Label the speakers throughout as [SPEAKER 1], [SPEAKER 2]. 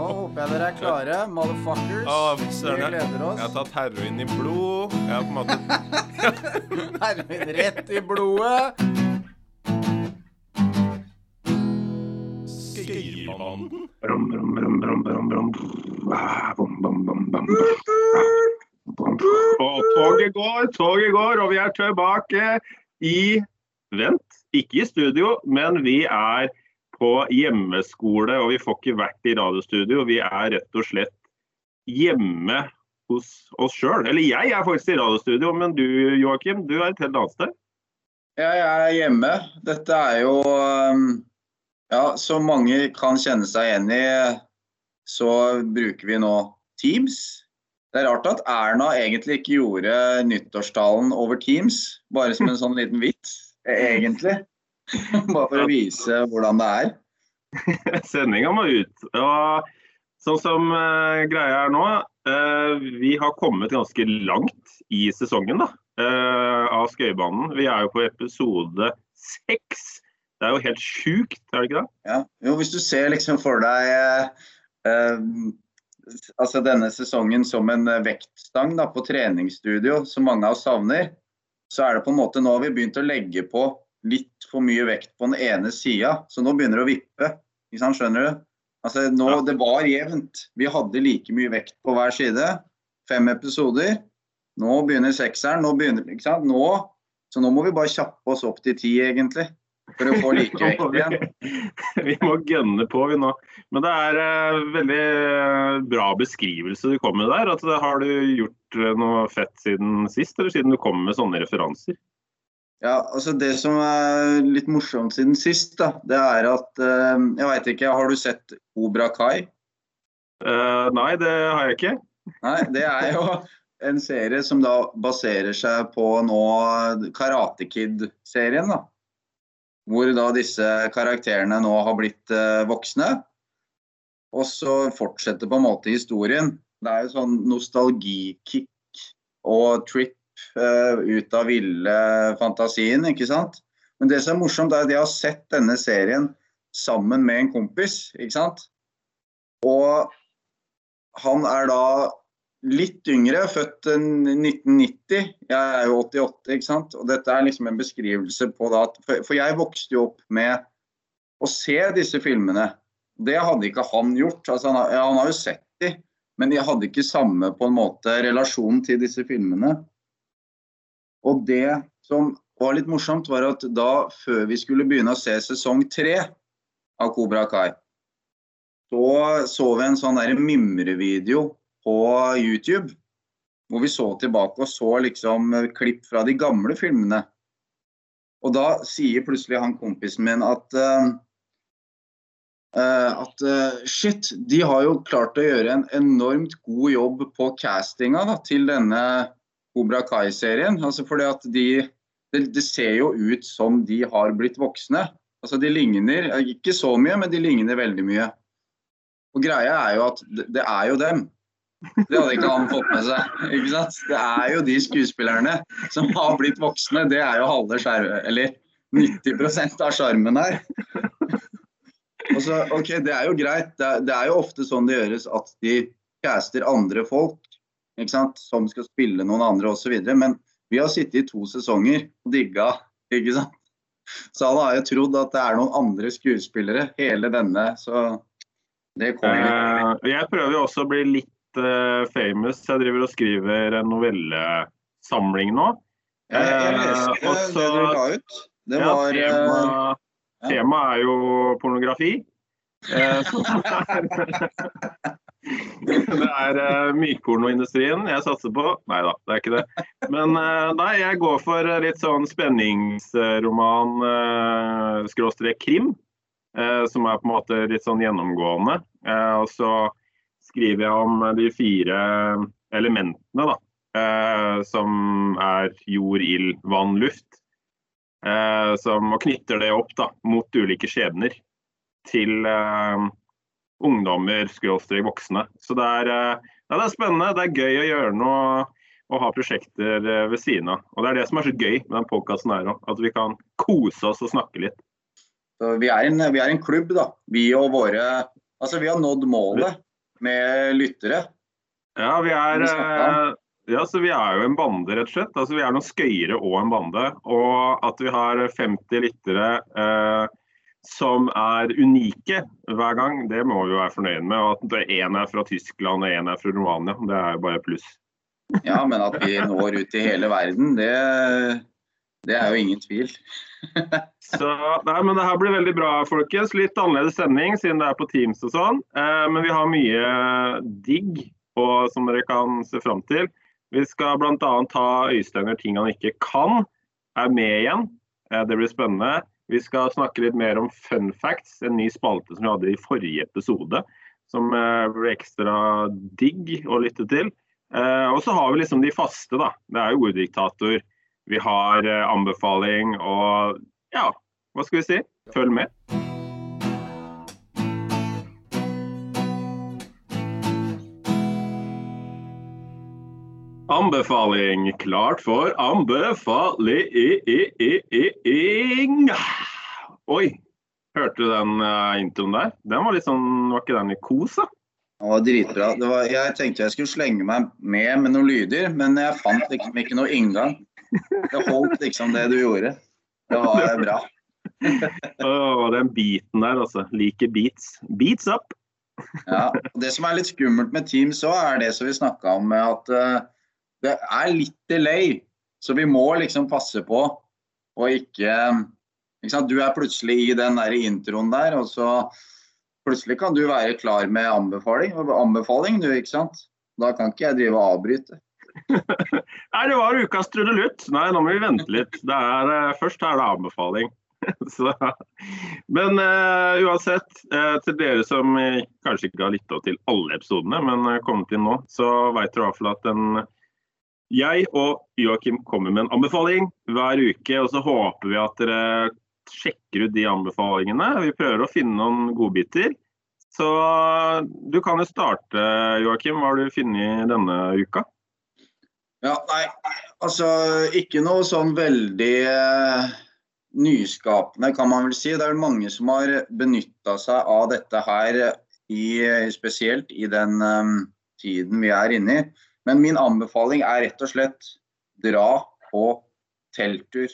[SPEAKER 1] Nå håper jeg dere er klare, motherfuckers.
[SPEAKER 2] Å,
[SPEAKER 1] Vi gleder oss.
[SPEAKER 2] jeg har tatt heroin i blod. Jeg har på en måte
[SPEAKER 1] Heroin rett i blodet.
[SPEAKER 2] Skøyerbanden.
[SPEAKER 3] Brum. Ah, bum, bum, bum, bum. Bum. Og toget går, toget går, og vi er tilbake i Vent, ikke i studio, men vi er på hjemmeskole, og vi får ikke vært i radiostudio. Vi er rett og slett hjemme hos oss sjøl. Eller jeg er faktisk i radiostudio, men du Joakim, du er et helt annet sted.
[SPEAKER 4] Ja, jeg er hjemme. Dette er jo um, Ja, som mange kan kjenne seg igjen i, så bruker vi nå Teams. Det er rart at Erna egentlig ikke gjorde nyttårstalen over Teams, bare som en sånn liten vits, egentlig. Bare for å vise hvordan det er.
[SPEAKER 3] Sendinga må ut. Og sånn som uh, greia er nå, uh, vi har kommet ganske langt i sesongen da, uh, av Skøybanen. Vi er jo på episode seks. Det er jo helt sjukt, er det ikke det?
[SPEAKER 4] Ja. Jo, hvis du ser liksom for deg altså denne sesongen som en vektstang da, på treningsstudio, som mange av oss savner, så er det på en måte nå vi har begynt å legge på litt for mye vekt på den ene sida. Så nå begynner det å vippe. Skjønner du? Altså nå, Det var jevnt. Vi hadde like mye vekt på hver side. Fem episoder. Nå begynner sekseren. Nå begynner, ikke sant? Nå, så nå må vi bare kjappe oss opp til ti, egentlig. For å få like vekt igjen.
[SPEAKER 3] vi, må gønne på vi nå. Men det er uh, veldig eh, bra beskrivelse du kom med der. At, har du gjort eh, noe fett siden sist, eller siden du kom med sånne referanser?
[SPEAKER 4] Ja, altså Det som er litt morsomt siden sist, da, det er at eh, Jeg veit ikke, har du sett Obra Kai?
[SPEAKER 3] Eh, nei, det har jeg ikke.
[SPEAKER 4] Nei, det er jo en serie som da baserer seg på nå Karate Kid-serien. da. Hvor da disse karakterene nå har blitt eh, voksne. Og så fortsetter på en måte historien. Det er jo sånn nostalgikick og trip eh, ut av ville fantasien, ikke sant. Men det som er morsomt, er at jeg har sett denne serien sammen med en kompis, ikke sant. Og han er da litt yngre, født eh, 1990. Jeg er jo 88, ikke sant. Og dette er liksom en beskrivelse på da For, jeg vokste jo opp med å se disse filmene. Det hadde ikke han gjort. Altså, han, har- ja, han har jo sett de, men jeg hadde ikke samme på en måte relasjon til disse filmene. Og det som var litt morsomt, var at da, før vi skulle begynne å se sesong tre av Kobra Kai, så så vi en sånn der mimrevideo på YouTube. Hvor vi så tilbake og så liksom klipp fra de gamle filmene. Og da sier plutselig han kompisen min at uh, at uh, shit, de har jo klart å gjøre en enormt god jobb på castinga da, til denne Kobra Kai-serien. Altså fordi at de det, det ser jo ut som de har blitt voksne. Altså De ligner, ikke så mye, men de ligner veldig mye. Og greia er jo at det, det er jo dem. Det hadde ikke han fått med seg. ikke sant? Det er jo de skuespillerne som har blitt voksne. Det er jo halve skjermen, eller 90 av sjarmen her. Og så, ok, Det er jo greit. Det er, det er jo ofte sånn det gjøres at de caster andre folk? Som skal spille noen andre osv. Men vi har sittet i to sesonger og digga, ikke sant. Så han har jo trodd at det er noen andre skuespillere hele denne, så det kommer
[SPEAKER 3] litt. jeg prøver jo også å bli litt eh, famous. Jeg driver og skriver en novellesamling nå.
[SPEAKER 4] Jeg, jeg
[SPEAKER 3] Eh,
[SPEAKER 4] leste det
[SPEAKER 3] så-
[SPEAKER 4] du la ut. Det var eh,
[SPEAKER 3] tema,
[SPEAKER 4] ja.
[SPEAKER 3] Temaet er jo pornografi. Det er uh, mykpornoindustrien jeg satser på. Nei da, det er ikke det. Men eh, nei, jeg går for eh, litt sånn spenningsroman, uh, skråstrek krim. som er på en måte litt sånn gjennomgående. Og så skriver jeg om de fire elementene, da. som er jord, ild, vann, luft. Som, og knytter det opp da, mot ulike skjebner til eh, ungdommer, skråstrek voksne. Så det er, eh, ja, det er spennende, det er gøy å gjøre noe og ha prosjekter eh, ved siden av. Og Det er det som er så gøy med den podkasten her òg, at vi kan kose oss og snakke litt.
[SPEAKER 4] Vi, er en, vi er en klubb, da. Vi og våre Altså, vi har nådd målet. med lyttere.
[SPEAKER 3] Ja, vi er, eh, ja, så vi er jo en bande, rett og slett. Altså, vi er noen skøyere og en bande. Og at vi har 50 lyttere eh, som er unike hver gang, det må vi være fornøyd med. Og at én er fra Tyskland og én er fra Romania, det er jo bare pluss.
[SPEAKER 4] Ja, men at vi når ut i hele verden, det, det er jo ingen tvil.
[SPEAKER 3] Så, nei, men Det her blir veldig bra, folkens. Litt annerledes sending siden det er på Teams og sånn. Eh, men vi har mye digg og, som dere kan se fram til. Vi skal bl.a. ta Øystein gjør ting han ikke kan, er med igjen. Eh, det blir spennende. Vi skal snakke litt mer om fun facts, en ny spalte som vi hadde i forrige episode. Som ble blir ekstra digg å lytte til. Eh, og så har vi liksom de faste, da. Det er jo orddiktator. Vi har eh, anbefaling og ja, hva skal vi si? Følg med. Anbefaling. Klart for anbefaling. Oi, hørte du den eh, introen der? Den var litt sånn, var ikke den i kos, da?
[SPEAKER 4] Det var dritbra. Det var, jeg tenkte jeg skulle slenge meg med med noen lyder, men jeg fant liksom ikke noe inngang. Det holdt liksom det du gjorde. Det var bra.
[SPEAKER 3] Åh, den beaten der, altså. Liker beats. Beats up!
[SPEAKER 4] Ja, Det som er litt skummelt med Teams òg, er det som vi snakka om, med at eh, det er litt delay. Så vi må liksom passe på å ikke, ikke? Du er plutselig i den der introen der, og så plutselig kan du være klar med anbefaling, anbefaling du, ikke sant? Da kan ikke jeg drive og avbryte.
[SPEAKER 3] Nei, det var ukas trudelutt. Nei, nå må vi vente litt. Er, eh, først er det anbefaling. Så, men uh, uansett, uh, til dere som kanskje ikke har lytta til alle episodene, men uh, kommet inn nå, så vet dere i hvert fall at den, jeg og Joakim kommer med en anbefaling hver uke. Og så håper vi at dere sjekker ut de anbefalingene. Vi prøver å finne noen godbiter. Så du kan jo starte, Joakim. Hva har du funnet denne uka?
[SPEAKER 4] Ja, nei, altså ikke noe sånn veldig eh, nyskapende, kan man vel si. Det er mange som har benytta seg av dette her, i, spesielt i den eh, tiden vi er inne i. Men min anbefaling er rett og slett dra på telttur.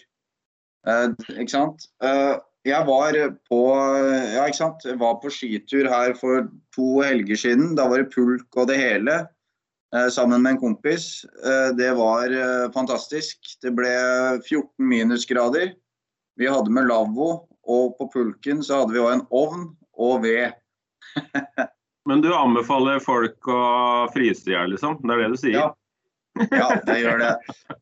[SPEAKER 4] Eh, ikke sant? Eh, jeg var på, ja, ikke sant? Jeg var på skitur her for to helger siden. Da var det pulk og det hele. Eh, sammen med en kompis. Eh, det var eh, fantastisk. Det ble 14 minusgrader. Vi hadde med lavvo, og på pulken så hadde vi òg en ovn og ved.
[SPEAKER 3] Men du anbefaler folk å fryse i hjel, liksom? Det er det du sier?
[SPEAKER 4] Ja. Ja, jeg gjør det.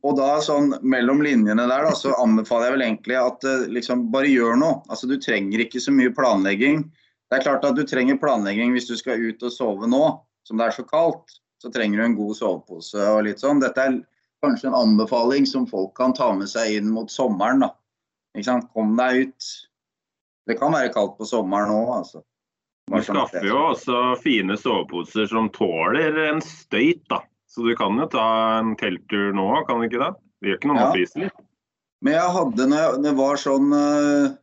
[SPEAKER 4] Og da sånn mellom linjene der, da, så anbefaler jeg vel egentlig at eh, liksom bare gjør noe. Altså du trenger ikke så mye planlegging. Det er klart at du trenger planlegging hvis du skal ut og sove nå, som det er så kaldt. Så trenger du en god sovepose og litt sånn. Dette er kanskje en anbefaling som folk kan ta med seg inn mot sommeren, da. Ikke sant? Kom deg ut. Det kan være kaldt på sommeren òg, altså.
[SPEAKER 3] Du
[SPEAKER 4] sånn
[SPEAKER 3] skaffer jo også fine soveposer som tåler en støyt, da. Så du kan jo ta en telttur nå, kan du ikke det? Det gjør ikke noe om
[SPEAKER 4] Ja.
[SPEAKER 3] litt.
[SPEAKER 4] Men jeg hadde, når jeg, var sånn eh,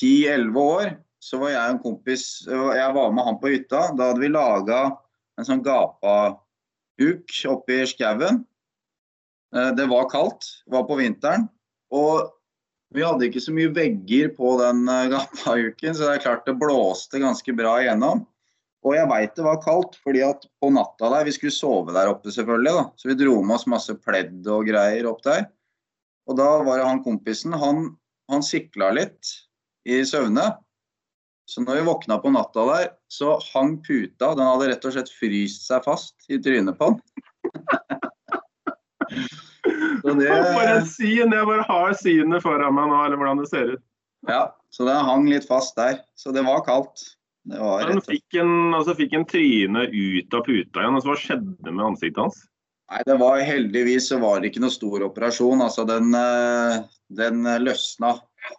[SPEAKER 4] 10-11 år, så var jeg en kompis Jeg var med han på hytta. Da hadde vi laga en sånn gapahuk oppe i skauen. Uh, det var kaldt, var på vinteren. Og vi hadde ikke så mye vegger på den eh, uken, så det er klart det blåste ganske bra igjennom. Og jeg veit det var kaldt, fordi at på natta der Vi skulle sove der oppe, selvfølgelig. da, Så vi dro med oss masse pledd og greier opp der. Og da var det han kompisen, han, han sikla litt i søvne. Så når vi våkna på natta der, så hang puta, den hadde rett og slett fryst seg fast i trynet på han. det,
[SPEAKER 3] For en syn! Jeg bare har synet foran meg nå, eller hvordan det ser ut.
[SPEAKER 4] ja, så den hang litt fast der. Så det var kaldt. Det var
[SPEAKER 3] Han fikk en, altså fikk en tryne ut av puta igjen. altså Hva skjedde med ansiktet hans?
[SPEAKER 4] Nei, det var heldigvis så var det ikke noe stor operasjon. Altså, den, eh, den løsna.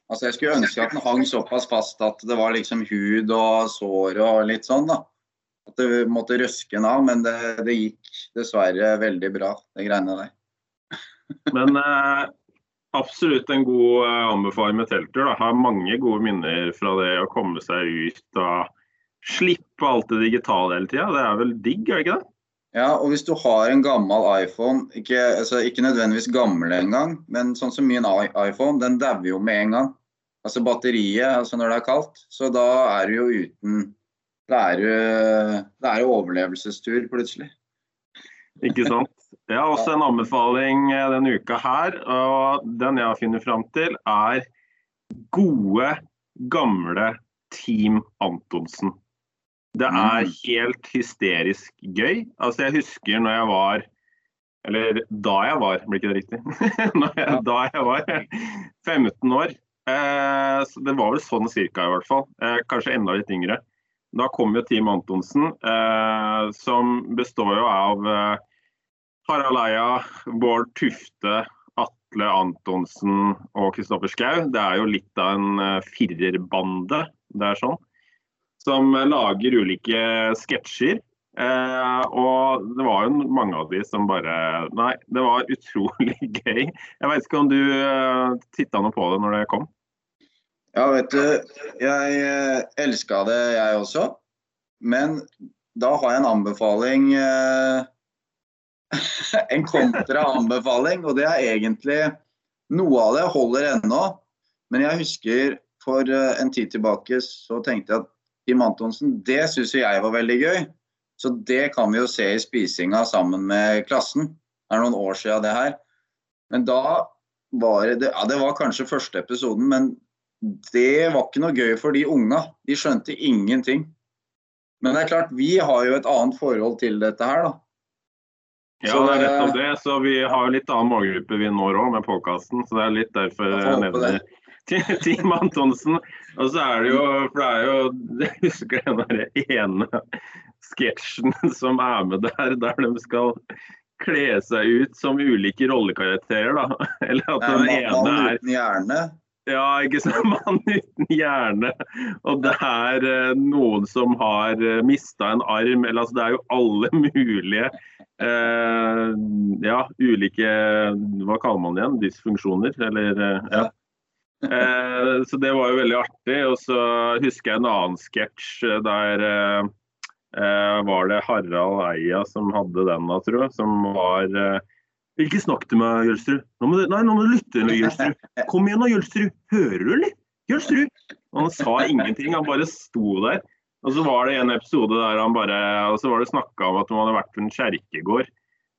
[SPEAKER 4] Altså, jeg skulle ønske at den hang såpass fast at det var liksom hud og sår og litt sånn, da. At det måtte røske den av, men det, det gikk dessverre veldig bra, det greiene der.
[SPEAKER 3] Men eh, absolutt en god eh, anbefaling med telttur. da. Har mange gode minner fra det å komme seg ut og slippe alt det digitale hele tida. Det er vel digg, er det ikke det?
[SPEAKER 4] Ja, og hvis du har en gammel iPhone, ikke, altså, ikke nødvendigvis gammel engang, men sånn som min iPhone, den dauer jo med en gang. Altså batteriet, altså når det er kaldt. Så da er du jo uten er Det er jo overlevelsestur plutselig.
[SPEAKER 3] Ikke sant? Jeg har også en anbefaling eh, denne uka her, og den jeg har funnet fram til, er gode, gamle Team Antonsen. Det er
[SPEAKER 4] Mm.
[SPEAKER 3] helt hysterisk gøy. Altså, jeg husker når jeg var Eller da jeg var, blir ikke det riktig? Jeg, Da jeg var 15 år. Eh, det var vel sånn cirka, i hvert fall. Eh, kanskje enda litt yngre. Da kom jo Team Antonsen, eh, som består jo av eh, Harald Eia, Bård Tufte, Atle Antonsen og Kristoffer Schou. Det er jo litt av en eh, firerbande, det er sånn. Som eh, lager ulike sketsjer. Eh, og det var jo mange av de som bare Nei, det var utrolig gøy. Jeg vet ikke om du eh, titta noe på det når det kom?
[SPEAKER 4] Ja, vet du, jeg eh, elska det, jeg også. Men da har jeg en anbefaling eh, En kontraanbefaling, og det er egentlig Noe av det holder ennå. Men jeg husker for eh, en tid tilbake så tenkte jeg at Tim Antonsen, det syns jeg var veldig gøy. Så det kan vi jo se i spisinga sammen med klassen. Det er noen år siden det her. Men da var det Ja, det var kanskje første episoden, men det var ikke noe gøy for de unga. De skjønte ingenting. Men det er klart, vi har jo et annet forhold til dette her, da.
[SPEAKER 3] Ja,
[SPEAKER 4] Så
[SPEAKER 3] det er
[SPEAKER 4] rett
[SPEAKER 3] om det. Så vi har litt annen målgruppe vi når òg med podkasten. Så det er litt derfor
[SPEAKER 4] Jeg
[SPEAKER 3] nevner Team Antonsen. Og så er det jo For det er jo Jeg husker den der ene sketsjen som er med der, der de skal kle seg ut som ulike rollekarakterer, da. Eller at den ene
[SPEAKER 4] Mann
[SPEAKER 3] er
[SPEAKER 4] uten hjerne.
[SPEAKER 3] ja, ikke sant. Mann uten hjerne. Og det er eh, noen som har uh, mista en arm. Eller altså, det er jo alle mulige eh, Ja, ulike Hva kaller man det igjen? Dysfunksjoner? Eller eh, ja. Eh, så det var jo veldig artig. Og så husker jeg en annen sketsj eh, der eh, eh, var det Harald Eia som hadde den da, tror jeg. Som var eh, Ikke snakk til meg, Jølsrud. Nå må du, nei, nå må du lytte, Jølsrud. Kom igjen da, Jølsrud. Hører du, eller? Jølsrud. Og Han sa ingenting, han bare sto der. Og så var det en episode der han bare Og så var det snakka om at han hadde vært på en kjerkegård.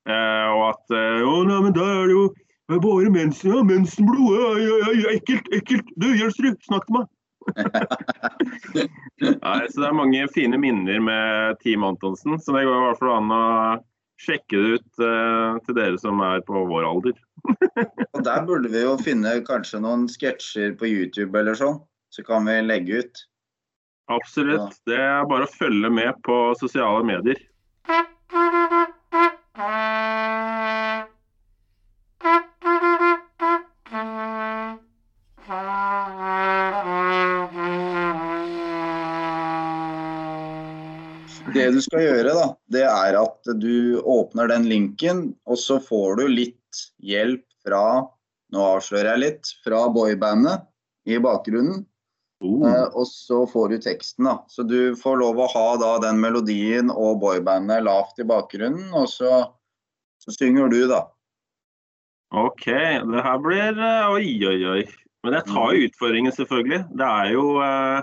[SPEAKER 3] Eh, og at eh, Å, nei, men der er det jo er bare mensen, ja, mensenblod. Ja, ja, ja, ja, ekkelt, ekkelt. Du, Jølsrud, snakk til meg. Nei, så det er mange fine minner med Team Antonsen. Så det går i hvert fall an å sjekke det ut eh, til dere som er på vår alder.
[SPEAKER 4] Og der burde vi jo finne kanskje noen sketsjer på YouTube eller sånn. Så kan vi legge ut.
[SPEAKER 3] Absolutt. Det er bare å følge med på sosiale medier.
[SPEAKER 4] Det du skal gjøre, da, det er at du åpner den linken, og så får du litt hjelp fra Nå avslører jeg litt. Fra boybandet i bakgrunnen. Eh, og så får du teksten, da. Så du får lov å ha da den melodien og boybandet lavt i bakgrunnen, og så, så synger du, da.
[SPEAKER 3] OK. Det her blir eh, Oi, oi, oi. Men jeg tar jo utfordringen, selvfølgelig. Det er jo eh,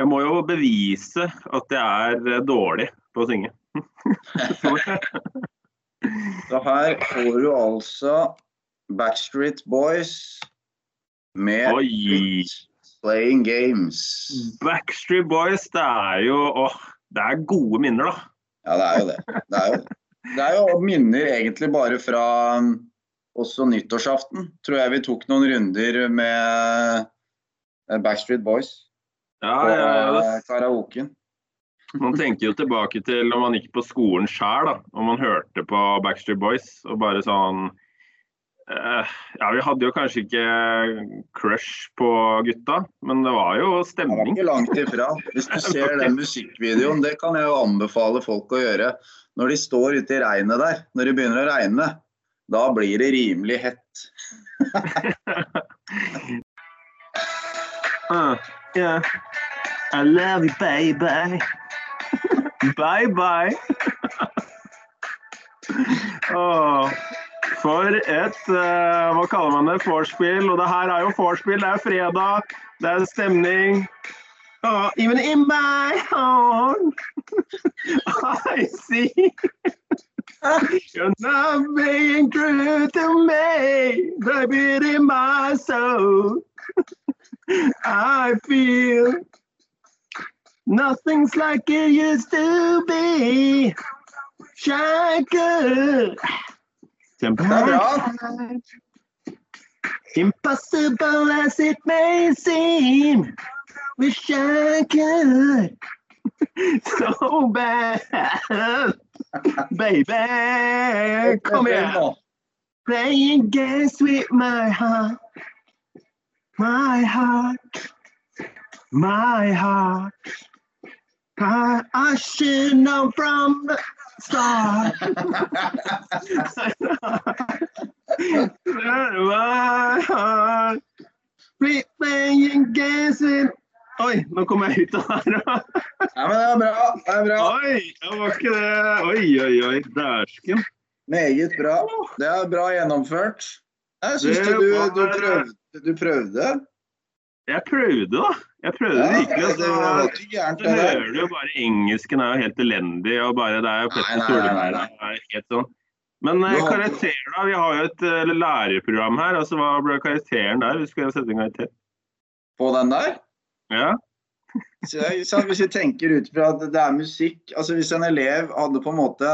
[SPEAKER 3] Jeg må jo bevise at jeg er dårlig på å synge.
[SPEAKER 4] Så her får du altså Backstreet Boys med
[SPEAKER 3] Oi!
[SPEAKER 4] Playing Games.
[SPEAKER 3] Backstreet Boys, det er jo Åh, det er gode minner, da.
[SPEAKER 4] Ja, det er jo det. Det er jo, det. er jo minner egentlig bare fra um, også nyttårsaften. Tror jeg vi tok noen runder med eh, Backstreet Boys
[SPEAKER 3] Ja,
[SPEAKER 4] på
[SPEAKER 3] ja, ja.
[SPEAKER 4] eh, karaoken.
[SPEAKER 3] Man tenker jo tilbake til når man gikk på skolen sjøl, og man hørte på Backstreet Boys og bare sånn Ja, vi hadde jo kanskje ikke crush på gutta, men det var jo stemning.
[SPEAKER 4] ikke langt ifra. Hvis du ser den musikkvideoen, det kan jeg jo anbefale folk å gjøre. Når de står ute i regnet der, når det begynner å regne, da blir det rimelig hett.
[SPEAKER 3] uh, yeah. I love you, baby. Bye, bye. Åh, for et uh, Hva kaller man det? Vorspiel. Og det her er jo vorspiel. Det er fredag, det er stemning. Oh, even in my heart, I see you're not being true to me, baby, in my soul. I feel nothing's like it used to be. Shine
[SPEAKER 4] er.
[SPEAKER 3] Impossible as it may seem, wish I could. So bad, baby. Come here. Playing games with my heart, my heart, my heart. I, I should know from the start. my heart. Free Playing games Oi, nå kom jeg ut av her.
[SPEAKER 4] Ja, men det er bra. Det er bra.
[SPEAKER 3] Oi, det var ikke det. Oi, oi, oi. Dæsken.
[SPEAKER 4] Meget bra. Det er bra gjennomført. Jeg syns
[SPEAKER 3] Det
[SPEAKER 4] du, du, prøvde, du prøvde.
[SPEAKER 3] Jeg prøvde, da. Jeg prøvde
[SPEAKER 4] Ja,
[SPEAKER 3] virkelig.
[SPEAKER 4] det var
[SPEAKER 3] Altså,
[SPEAKER 4] ikke
[SPEAKER 3] du
[SPEAKER 4] det
[SPEAKER 3] hører jo bare engelsken er jo helt elendig, og bare det er jo Petter Solberg er sånn. Men eh,
[SPEAKER 4] karakterer,
[SPEAKER 3] karakter, da. Vi har jo et uh, lærerprogram her. altså Hva ble karakteren der? Vi skal sette en karakter.
[SPEAKER 4] På den der.
[SPEAKER 3] Ja.
[SPEAKER 4] Så så hvis vi tenker ut fra at det er musikk altså Hvis en elev hadde på en måte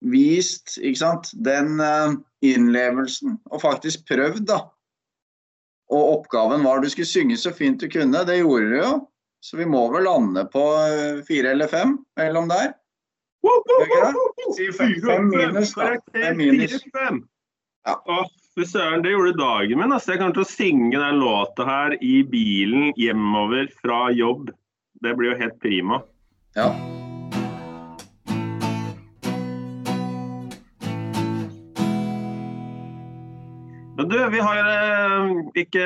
[SPEAKER 4] vist sant, den uh, innlevelsen og faktisk prøvd, da Og oppgaven var du skulle synge så fint du kunne. Det gjorde du jo. Så vi må vel lande på eh, fire eller fem mellom der. Si fem, minus, da. Fem minus. Ja.
[SPEAKER 3] Fy søren, det gjorde dagen min. Altså. Jeg kommer til å synge den låta her i bilen hjemover fra jobb. Det blir jo helt prima.
[SPEAKER 4] Ja.
[SPEAKER 3] Du, vi har eh, ikke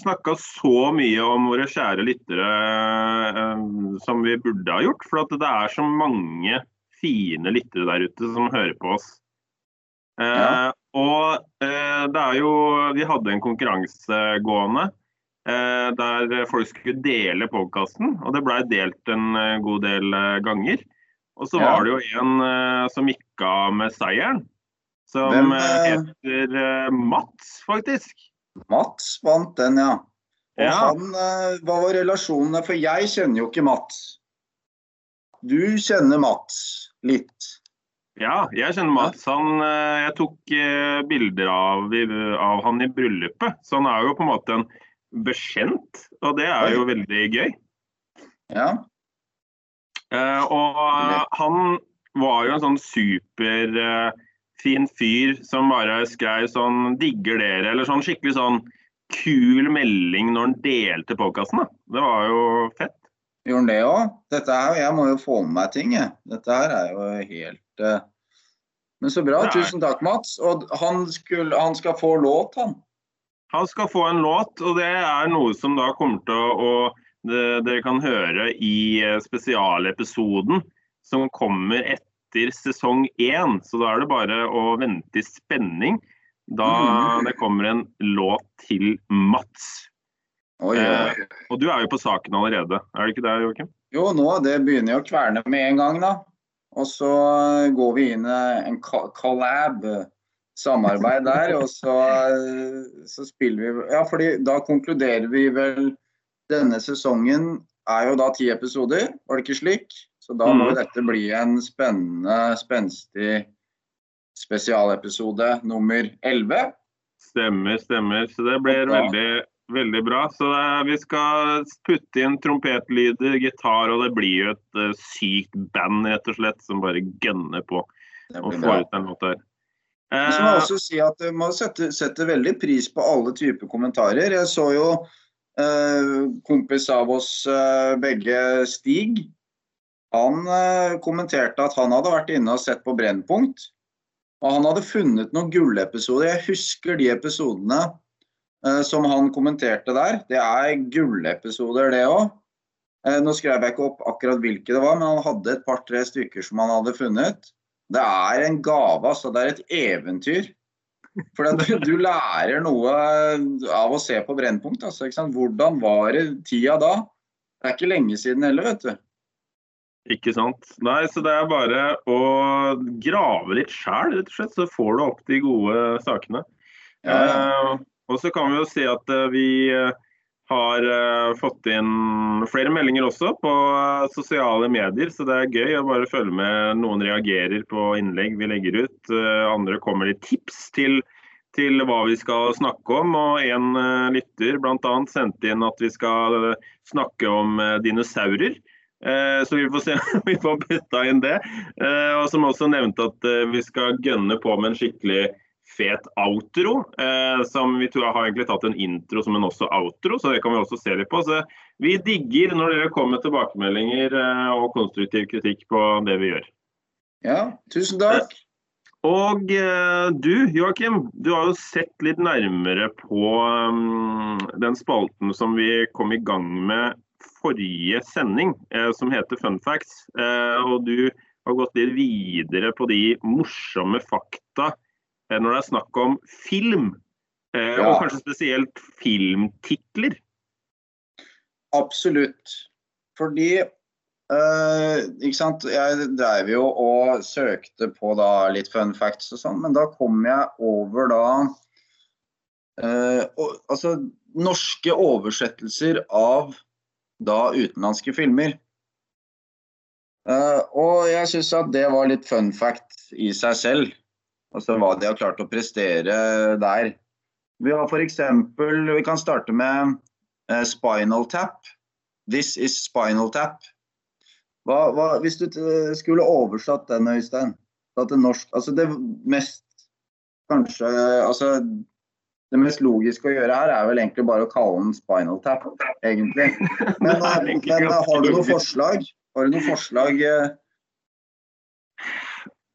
[SPEAKER 3] snakka så mye om våre kjære lyttere eh, som vi burde ha gjort. For at det er så mange fine lyttere der ute som hører på oss. Eh,
[SPEAKER 4] Ja.
[SPEAKER 3] Og eh, det er jo Vi hadde en konkurranse gående eh, der folk skulle dele podkasten. Og det blei delt en eh, god del eh, ganger. Og så var det jo en eh, som gikk av med seieren. Som
[SPEAKER 4] Hvem,
[SPEAKER 3] eh,
[SPEAKER 4] eh,
[SPEAKER 3] heter eh, Mats, faktisk.
[SPEAKER 4] Mats vant den, ja. Og
[SPEAKER 3] Ja.
[SPEAKER 4] han, hva var relasjonene? For jeg kjenner jo ikke Mats. Du kjenner Mats litt.
[SPEAKER 3] Ja, jeg kjenner Mats. Han, jeg tok bilder av, av han i bryllupet, så han er jo på en måte en bekjent. Og det er jo veldig gøy.
[SPEAKER 4] Ja.
[SPEAKER 3] Og han var jo en sånn superfin fyr som bare skrev sånn 'digger dere', eller sånn skikkelig sånn kul melding når han delte podkasten. Det var jo fett.
[SPEAKER 4] Gjorde han det òg? Dette her, jeg må jo få med meg ting, jeg. Dette her er jo helt uh... Men så bra.
[SPEAKER 3] Nei.
[SPEAKER 4] Tusen takk, Mats. Og han, skulle, han skal få låt, han.
[SPEAKER 3] Han skal få en låt, og det er noe som da kommer til å, å Dere kan høre i eh, spesialepisoden som kommer etter sesong én. Så da er det bare å vente i spenning da
[SPEAKER 4] Mm.
[SPEAKER 3] det kommer en låt til Mats.
[SPEAKER 4] Oi,
[SPEAKER 3] Eh,
[SPEAKER 4] oi.
[SPEAKER 3] Og du er jo på saken allerede, er du ikke det, Joakim?
[SPEAKER 4] Jo, nå det begynner jo å kverne med en gang, da. Og så eh, går vi inn en collab, eh, samarbeid der. Og så, eh, så spiller vi Ja, fordi da konkluderer vi vel Denne sesongen er jo da ti episoder, var det ikke slik? Så da må jo dette bli en spennende, spenstig spesialepisode nummer 11.
[SPEAKER 3] Stemmer, stemmer. Så det blir veldig, veldig bra. Så eh, vi skal putte inn trompetlyder, gitar, og det blir jo et eh, sykt band, rett og slett, som bare gønner på å få ut den låta her.
[SPEAKER 4] Så må jeg
[SPEAKER 3] Eh,
[SPEAKER 4] også si at Man setter, sette, sette veldig pris på alle typer kommentarer. Jeg så jo eh, kompis av oss eh, begge, Stig. Han eh, kommenterte at han hadde vært inne og sett på Brennpunkt. Og han hadde funnet noen gullepisoder. Jeg husker de episodene eh, som han kommenterte der. Det er gullepisoder, det òg. Eh, Nå skrev jeg ikke opp akkurat hvilke det var, men han hadde et par-tre stykker som han hadde funnet. Det er en gave, altså. Det er et eventyr. For du, lærer noe av å se på Brennpunkt. Altså? Hvordan var det tida da? Det er ikke lenge siden heller, vet du.
[SPEAKER 3] Ikke sant. Nei, så det er bare å grave litt sjæl, rett og slett. Så får du opp de gode sakene.
[SPEAKER 4] Ja, ja.
[SPEAKER 3] Eh, og så kan vi jo si at eh, vi eh, har eh, fått inn flere meldinger også på sosiale medier, så det er gøy å bare følge med. Noen reagerer på innlegg vi legger ut, andre kommer litt tips til, til hva vi skal snakke om. Og en lytter bl.a. sendte inn at vi skal snakke om dinosaurer. Eh, Så vi får se om vi får putta inn det. Eh, Og som også nevnte at eh, vi skal gønne på med en skikkelig fet outro. Som vi tror har egentlig tatt en intro som en også outro, så det kan vi også se litt på. Så vi digger når dere kommer med tilbakemeldinger og konstruktiv kritikk på det vi gjør.
[SPEAKER 4] ja. Tusen takk.
[SPEAKER 3] Og du Joakim, du har jo sett litt nærmere på um, den spalten som vi kom i gang med forrige sending, eh, som heter Fun Facts. Eh, og du har gått litt videre på de morsomme fakta eh, når det er snakk om film. Eh,
[SPEAKER 4] Ja.
[SPEAKER 3] Og kanskje spesielt filmtitler.
[SPEAKER 4] Absolutt. Fordi eh, ikke sant? Jeg drev jo og søkte på da litt fun facts og sånn, men da kom jeg over da eh, og, Altså norske oversettelser av da utenlandske filmer. Uh, og jeg syns at det var litt fun fact i seg selv. Altså hva de har klart å prestere der. Vi har f.eks. Vi kan starte med uh, Spinal Tap. This is Spinal Tap. Hva, hva, hvis du t- skulle oversatt den, Øystein, til norsk Altså det mest Kanskje Altså det mest logiske å gjøre her er vel egentlig bare å kalle den Spinal Tap, egentlig. Men, eh, men har du noe forslag? Har du noe forslag? eh,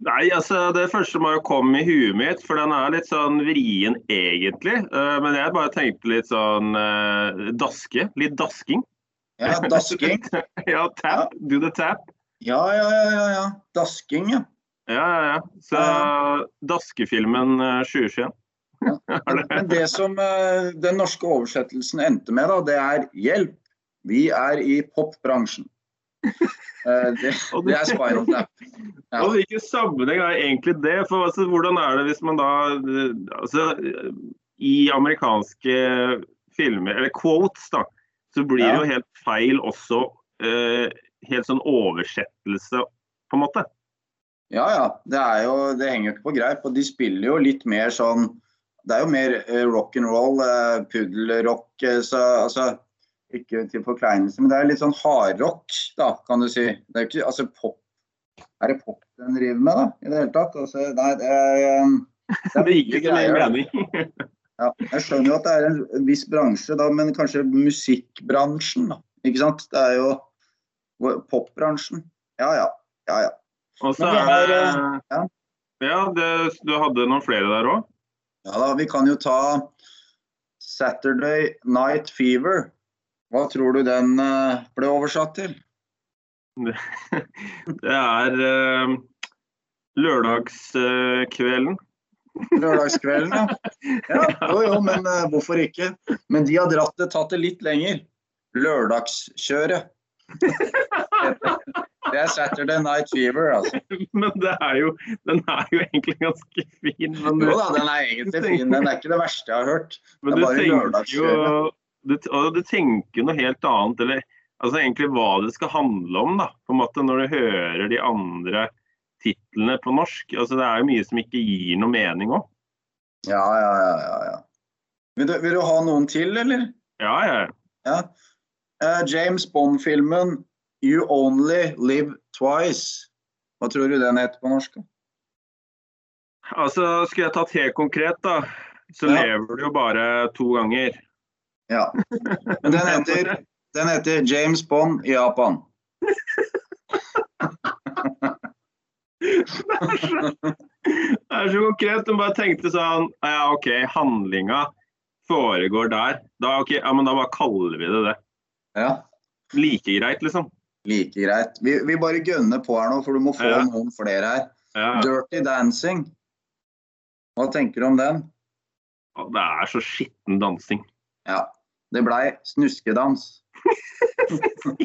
[SPEAKER 3] Nei, altså det første må jo komme i huet mitt, for den er litt sånn vrien egentlig. Eh, men jeg bare tenkte litt sånn eh, daske. Litt dasking.
[SPEAKER 4] Ja, dasking?
[SPEAKER 3] ja, tap. Do the tap.
[SPEAKER 4] Ja, ja, ja. ja, ja. Dasking, ja.
[SPEAKER 3] Ja, ja, ja. Så daskefilmen eh, 2021.
[SPEAKER 4] Men, det som eh, den norske oversettelsen endte med, da, det er 'hjelp, vi er i popbransjen'. Eh, det, det er spiral Tap. Ja.
[SPEAKER 3] Og hvilken sammenheng er egentlig det? For altså, hvordan er det hvis man da altså, I amerikanske filmer, eller quotes, da, så blir det jo helt feil også eh, helt sånn oversettelse, på en måte.
[SPEAKER 4] Ja, ja. Det, er jo, det henger jo ikke på greip. Og de spiller jo litt mer sånn Det er jo mer rock'n'roll, rock and roll, eh, puddelrock. eh, Så altså Ikke til forkleinelse, men det er litt sånn hardrock, da, kan du si. Det er jo ikke Altså pop Er det pop den driver med, da? I det hele tatt? Altså, nei, det er, eh, det er
[SPEAKER 3] Det
[SPEAKER 4] mye
[SPEAKER 3] ikke
[SPEAKER 4] da.
[SPEAKER 3] mening.
[SPEAKER 4] Ja, jeg skjønner jo at det er en viss bransje, da, men kanskje musikkbransjen, da. Ikke sant? Det er jo popbransjen. Ja, ja. Ja, ja.
[SPEAKER 3] Og så er det
[SPEAKER 4] ja.
[SPEAKER 3] Ja, det, du hadde noen flere der òg?
[SPEAKER 4] Ja da, vi kan jo ta Saturday Night Fever. Hva tror du den eh, ble oversatt til?
[SPEAKER 3] Det er uh, lørdagskvelden.
[SPEAKER 4] Lørdagskvelden, ja. ja. Jo, jo, men uh, hvorfor ikke? Men de har dratt det, tatt det litt lenger. Lørdagskjøret. Det er Saturday Night Fever, altså.
[SPEAKER 3] Men det er jo, den er jo egentlig ganske fin. Men
[SPEAKER 4] Jo da, den er egentlig fin. Den er ikke det verste jeg har hørt.
[SPEAKER 3] men
[SPEAKER 4] det er
[SPEAKER 3] du
[SPEAKER 4] bare
[SPEAKER 3] tenker jo du, du tenker noe helt annet, eller altså egentlig hva det skal handle om, da. På en måte når du hører de andre titlene på norsk. Altså Det er jo mye som ikke gir noe mening òg.
[SPEAKER 4] Ja, ja, ja. ja, ja. Vil, du, vil du ha noen til, eller?
[SPEAKER 3] Ja, ja. ja.
[SPEAKER 4] Eh, James Bond-filmen 'You Only Live Twice'. Hva tror du den heter på norsk?
[SPEAKER 3] Altså, skulle jeg tatt helt konkret, da, så
[SPEAKER 4] Ja.
[SPEAKER 3] lever du jo bare to ganger.
[SPEAKER 4] Ja. Men den heter, den heter James Bond i Japan.
[SPEAKER 3] Det er så konkret. Du bare tenkte sånn Ja, OK, handlinga foregår der. Da, okay, ja, men da bare kaller vi det det.
[SPEAKER 4] Ja.
[SPEAKER 3] Like greit, liksom.
[SPEAKER 4] Like greit. Vi, vi bare gønner på her nå, for du må få
[SPEAKER 3] Ja.
[SPEAKER 4] noen flere her.
[SPEAKER 3] Ja.
[SPEAKER 4] Dirty Dancing. Hva tenker du om den?
[SPEAKER 3] Det er så skitten dansing.
[SPEAKER 4] Ja. Det blei snuskedans.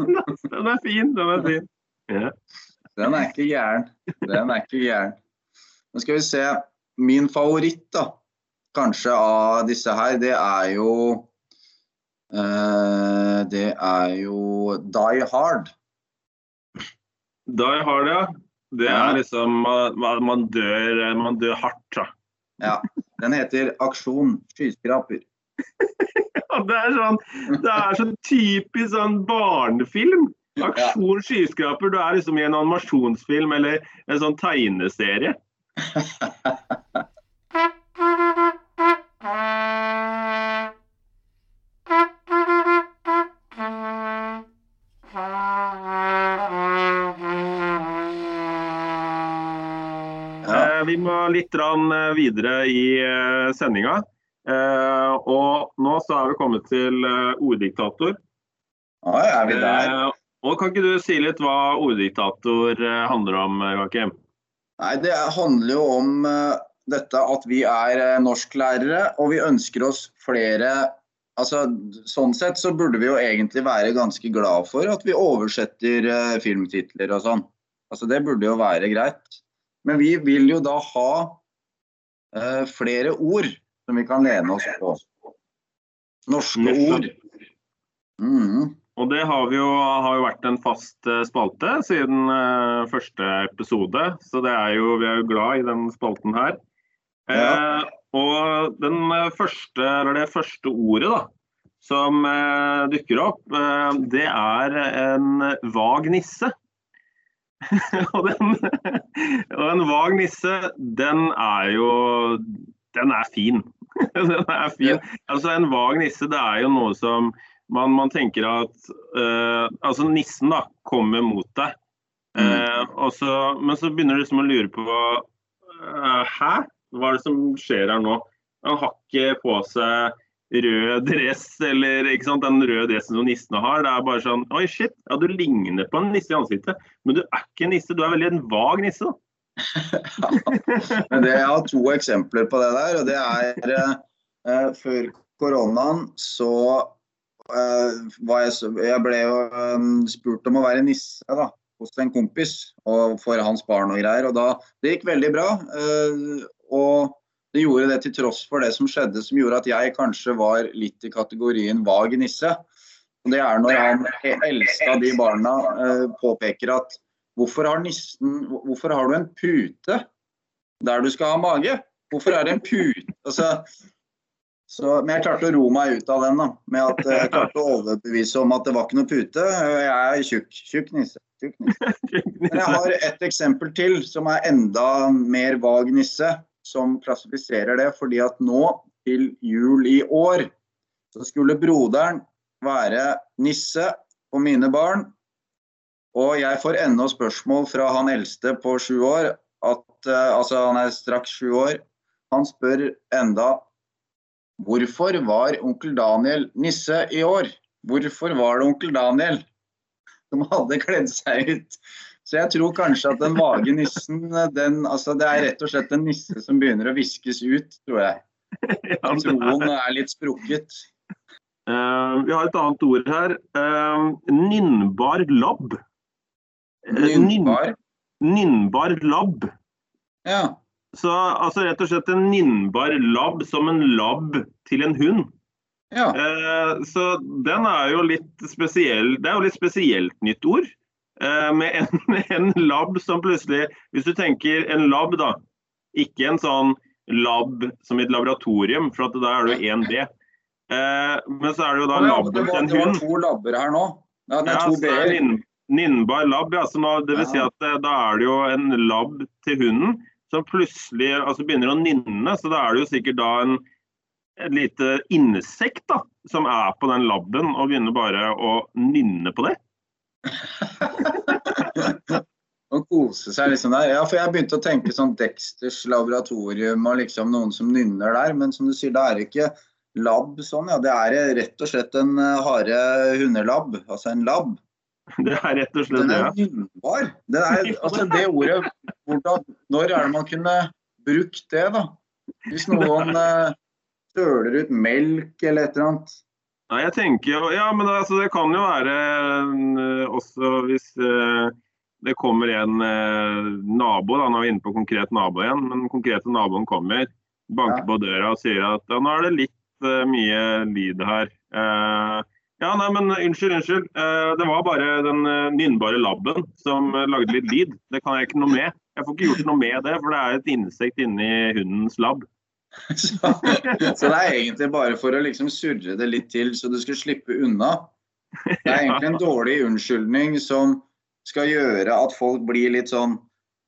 [SPEAKER 3] Den er fin, den er fin. Ja.
[SPEAKER 4] Den er ikke gæren. Den er ikke gæren. Nå skal vi se. Min favoritt, da, kanskje av disse her, det er jo uh, Det er jo Die Hard.
[SPEAKER 3] Die Hard, ja. Det
[SPEAKER 4] Ja.
[SPEAKER 3] er liksom Man, man, dør, man dør hardt, da.
[SPEAKER 4] Ja. Den heter Aksjon skyskraper.
[SPEAKER 3] Ja, det er sånn Det er så typisk sånn barnefilm. Aksjon skyskraper. Du er liksom i en animasjonsfilm eller en sånn tegneserie. litt eh, videre i eh, sendinga. Eh, og nå så er vi kommet til orddiktator.
[SPEAKER 4] Er vi der?
[SPEAKER 3] Og Kan ikke du si litt hva orddiktator handler om, Joakim?
[SPEAKER 4] Nei, det handler jo om dette at vi er norsklærere, og vi ønsker oss flere Altså, Sånn sett så burde vi jo egentlig være ganske glad for at vi oversetter filmtitler og sånn. Altså, Det burde jo være greit. Men vi vil jo da ha uh, flere ord som vi kan lene oss på. Norske ord. Mm.
[SPEAKER 3] Og det har, vi jo, har jo vært en fast eh, spalte siden uh, første episode, så det er jo, vi er jo glad i den spalten her. Eh, og den eh, første, eller det første ordet da, som uh, dukker opp, det er en vag nisse. og, den, og en vag nisse, den er jo Den er fin. den er fin. Altså En vag nisse, det er jo noe som man, man tenker at uh, Altså nissen da kommer mot deg. Eh, og så, men så begynner du liksom å lure på uh, Hæ? Hva er det som skjer her nå? Han har ikke på seg rød dress, eller den røde dressen som nissene har. Det er bare sånn Oi, shit. Ja, du ligner på en nisse i ansiktet, men du er ikke en nisse. Du er veldig en vag nisse. da.
[SPEAKER 4] Men det, jeg har to eksempler på det der. og det er eh, Før koronaen så eh, var jeg, jeg ble jo eh, spurt om å være nisse da, hos en kompis og for hans barn og greier. og da, Det gikk veldig bra. eh, og det gjorde det til tross for det som skjedde, som gjorde at jeg kanskje var litt i kategorien vag nisse. Det er når han eldste av de barna eh, påpeker at hvorfor har nissen, hvorfor har du en pute der du skal ha mage? Hvorfor er det en pute? Altså, så, men jeg klarte å ro meg ut av den, da, med at eh, jeg klarte å overbevise om at det var ikke noe pute. Jeg er tjukk. Tjukk nisse. Tjukk nisse. Men jeg har et eksempel til som er enda mer vag nisse, som klassifiserer det. Fordi at nå til jul i år så skulle broderen være nisse på mine barn. Og jeg får ennå spørsmål fra han eldste på sju år, at, eh, altså han er straks sju år. Han spør enda hvorfor var onkel Daniel nisse i år? Hvorfor var det onkel Daniel som hadde kledd seg ut? Så jeg tror kanskje at den vage nissen, den, altså det er rett og slett en nisse som begynner å viskes ut, tror jeg. Troen er litt sprukket.
[SPEAKER 3] Uh, vi har et annet ord her. Uh, nynnbar labb. Ninnbar?
[SPEAKER 4] Nynnbar.
[SPEAKER 3] Nynnbar labb.
[SPEAKER 4] Ja.
[SPEAKER 3] Så altså rett og slett en nynnbar labb som en labb til en hund.
[SPEAKER 4] ja.
[SPEAKER 3] Uh, så den er jo litt spesiell. Det er jo litt spesielt nytt ord. Eh, med en, en labb som plutselig Hvis du tenker en labb, da. Ikke en sånn lab som i et laboratorium, for da er det jo 1B. Eh, men så er det jo da
[SPEAKER 4] laben
[SPEAKER 3] til en hund.
[SPEAKER 4] det var to labber her nå. Ja, det er to
[SPEAKER 3] er
[SPEAKER 4] b-er.
[SPEAKER 3] Ninnbar labb, ja. Så nå, det vil si at eh, da er det jo en labb til hunden som plutselig altså begynner å nynne. Så da er det jo sikkert da en et lite insekt da, som er på den labben og begynner bare å nynne på det.
[SPEAKER 4] Og kose seg liksom der. Ja, for jeg begynte å tenke sånn Dexters laboratorium og liksom noen som nynner der. Men som du sier, det er ikke Lab sånn, ja. Det er rett og slett en harde hare hundelab. Altså en lab.
[SPEAKER 3] Det er rett og slett
[SPEAKER 4] Den
[SPEAKER 3] det.
[SPEAKER 4] er
[SPEAKER 3] ja.
[SPEAKER 4] nynnbar. Det er, altså det ordet hvordan, Når er det man kunne brukt det, da? Hvis noen eh, søler ut melk eller et eller annet.
[SPEAKER 3] Nei, jeg tenker jo Ja, men altså, det kan jo være eh, også hvis eh, det kommer en eh, nabo, da, nå er vi inne på konkret nabo igjen, men den konkrete naboen kommer, banker
[SPEAKER 4] Ja.
[SPEAKER 3] på døra og sier at ja, nå er det litt eh, mye lyd her. Eh, ja, nei, men unnskyld, unnskyld. Eh, det var bare den uh, nynnbare labben som lagde litt lyd. Det kan jeg ikke noe med. Jeg får ikke gjort noe med det, for det er et insekt inni hundens labb.
[SPEAKER 4] Så, så det er egentlig bare for å liksom surre det litt til, så du skal slippe unna. Det er egentlig en dårlig unnskyldning som skal gjøre at folk blir litt sånn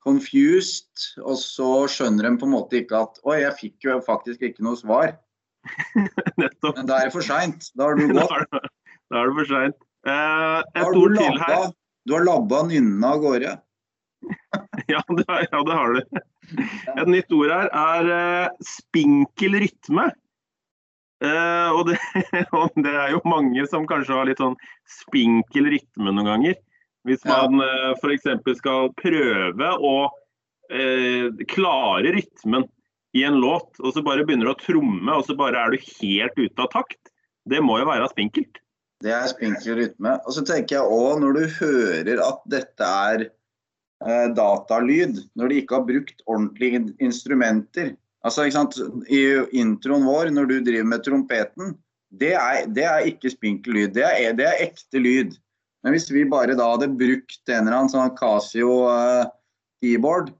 [SPEAKER 4] confused, og så skjønner de på en måte ikke at Oi, jeg fikk jo faktisk ikke noe svar.
[SPEAKER 3] Nettopp.
[SPEAKER 4] Men da er det for seint. Da har du gått.
[SPEAKER 3] da er det for seint. Eh, et ord til her.
[SPEAKER 4] du har labba nynna av gårde.
[SPEAKER 3] Ja, det, ja, det har du. Et nytt ord her er eh, spinkel rytme. Uh, og, det, og det er jo mange som kanskje har litt sånn spinkel rytme noen ganger. Hvis
[SPEAKER 4] Ja.
[SPEAKER 3] man eh, f.eks. skal prøve å uh, klare rytmen i en låt, og så bare begynner du å tromme, og så bare er du helt ute av takt. Det må jo være spinkelt.
[SPEAKER 4] Det er spinkel rytme. Og så tenker jeg òg, når du hører at dette er eh, datalyd, når de ikke har brukt ordentlige instrumenter Altså, ikke sant, I introen vår, når du driver med trompeten, det er, det er ikke spinkel lyd. Det er, det er ekte lyd. Men hvis vi bare da hadde brukt en eller annen sånn Casio eh, keyboard,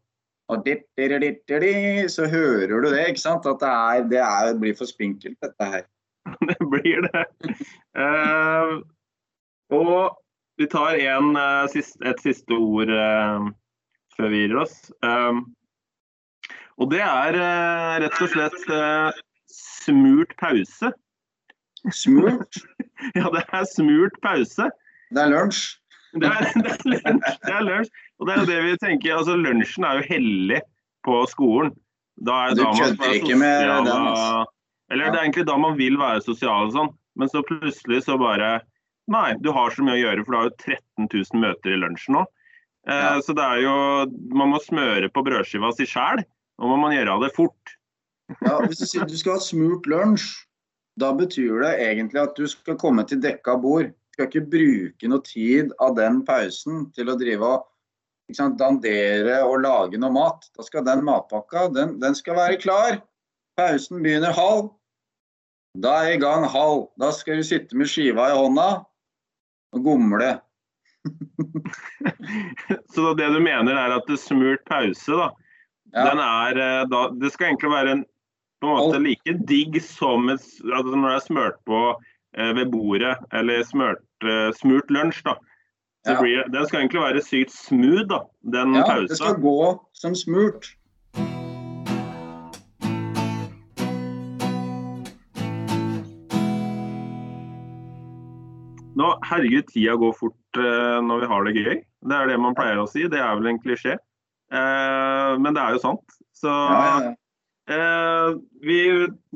[SPEAKER 4] og ditt, ditt, ditt, så hører du det, ikke sant? At det, er, det er, blir for spinkelt, dette her.
[SPEAKER 3] Det blir det. Uh, og vi tar en, uh, sist, et siste ord uh, før vi gir oss. Um, og det er uh, rett og slett smurt pause.
[SPEAKER 4] Smurt.
[SPEAKER 3] Ja, det er smurt pause.
[SPEAKER 4] Det er lunsj.
[SPEAKER 3] Det er, det er lunsj. Det er lunsj. Og det er det vi tenker. altså Lunsjen er jo hellig på skolen. Da er
[SPEAKER 4] Du
[SPEAKER 3] da
[SPEAKER 4] kødder ikke med den, altså.
[SPEAKER 3] Eller det er egentlig da man vil være sosial og sånn. Men så plutselig så bare Nei, du har så mye å gjøre, for du har jo 13 000 møter i lunsjen nå. Eh,
[SPEAKER 4] Ja.
[SPEAKER 3] Så det er jo Man må smøre på brødskiva si sjæl, og man må gjøre det fort.
[SPEAKER 4] Ja, hvis du sier du skal ha smurt lunsj, da betyr det egentlig at du skal komme til dekka bord. Du skal ikke bruke noe tid av den pausen til å drive og sant, dandere og lage noe mat. Da skal den matpakka den, den skal være klar. Pausen begynner halv. Da er i gang halv. Da skal du sitte med skiva i hånda og gomle.
[SPEAKER 3] Så det du mener er at det smurt pause, da,
[SPEAKER 4] Ja.
[SPEAKER 3] den er eh, da, Det skal egentlig være en, på en måte like digg som et, altså når det er smørt på eh, ved bordet, eller smørt, eh, smurt lunsj. da.
[SPEAKER 4] Ja.
[SPEAKER 3] blir, den skal egentlig være sykt smooth, da, den
[SPEAKER 4] Ja, det skal gå som smurt.
[SPEAKER 3] Nå, herregud, tida går fort eh, når vi har det gøy. Det er det man pleier å si. Det er vel en klisjé. Eh, men det er jo sant. Så
[SPEAKER 4] Ja, ja, ja.
[SPEAKER 3] Eh, vi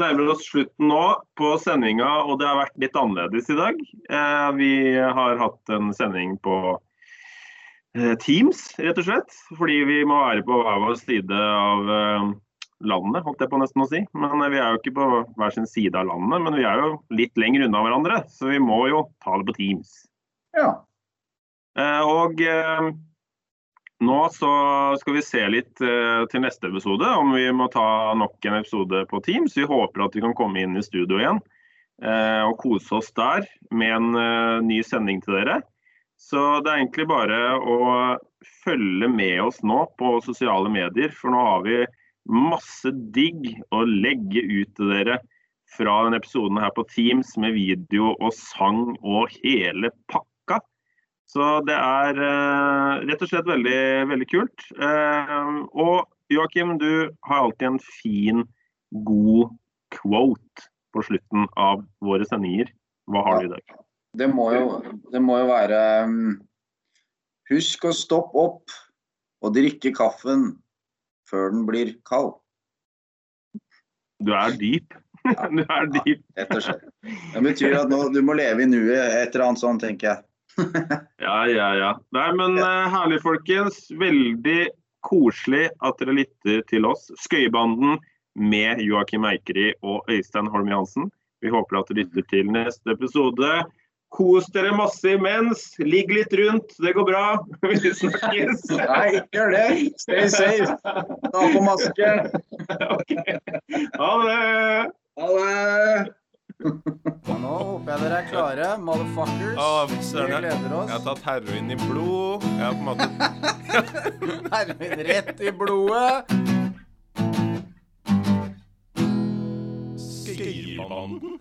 [SPEAKER 3] nærmer oss slutten nå på sendinga, og det har vært litt annerledes i dag. Eh, vi har hatt en sending på eh, Teams, rett og slett. Fordi vi må være på hver vår side av eh, landet, holdt jeg på nesten å si. Men eh, vi er jo ikke på hver sin side av landet, men vi er jo litt lenger unna hverandre. Så vi må jo ta det på Teams.
[SPEAKER 4] ja.
[SPEAKER 3] Eh, og eh, nå så skal vi se litt til neste episode, om vi må ta nok en episode på Teams. Vi håper at vi kan komme inn i studio igjen eh, og kose oss der med en ny sending til dere. Så det er egentlig bare å følge med oss nå på sosiale medier, for nå har vi masse digg å legge ut til dere fra denne episoden her på Teams med video og sang og hele pakka. Så det er eh, rett og slett veldig, veldig kult. Eh, og Joakim, du har alltid en fin, god quote på slutten av våre sendinger. Hva har du i dag?
[SPEAKER 4] Det må jo, det må jo være um, Husk å stoppe opp og drikke kaffen før den blir kald.
[SPEAKER 3] Du er dyp. Du er dyp.
[SPEAKER 4] Rett og slett. Det betyr at nå, du må leve i nuet, et eller annet sånt, tenker jeg.
[SPEAKER 3] Ja, ja, ja. Nei, men eh, herlig, folkens. Veldig koselig at dere lytter til oss. Skøyebanden med Joakim Eikeri og Øystein Holm Johansen. Vi håper at dere lytter til neste episode. Kos dere masse imens. Ligg litt rundt, det går bra. Vi snakkes.
[SPEAKER 4] Nei, ikke gjør det. Stay safe. Ta på maske.
[SPEAKER 3] Ok. Ha det.
[SPEAKER 4] Ha det.
[SPEAKER 1] Ja, nå håper jeg dere er klare, motherfuckers.
[SPEAKER 2] Å,
[SPEAKER 1] Vi gleder
[SPEAKER 2] Jeg
[SPEAKER 1] jeg
[SPEAKER 2] har tatt heroin i blod. Jeg har på en måte
[SPEAKER 1] Heroin rett i blodet.
[SPEAKER 2] Skøyerbanden.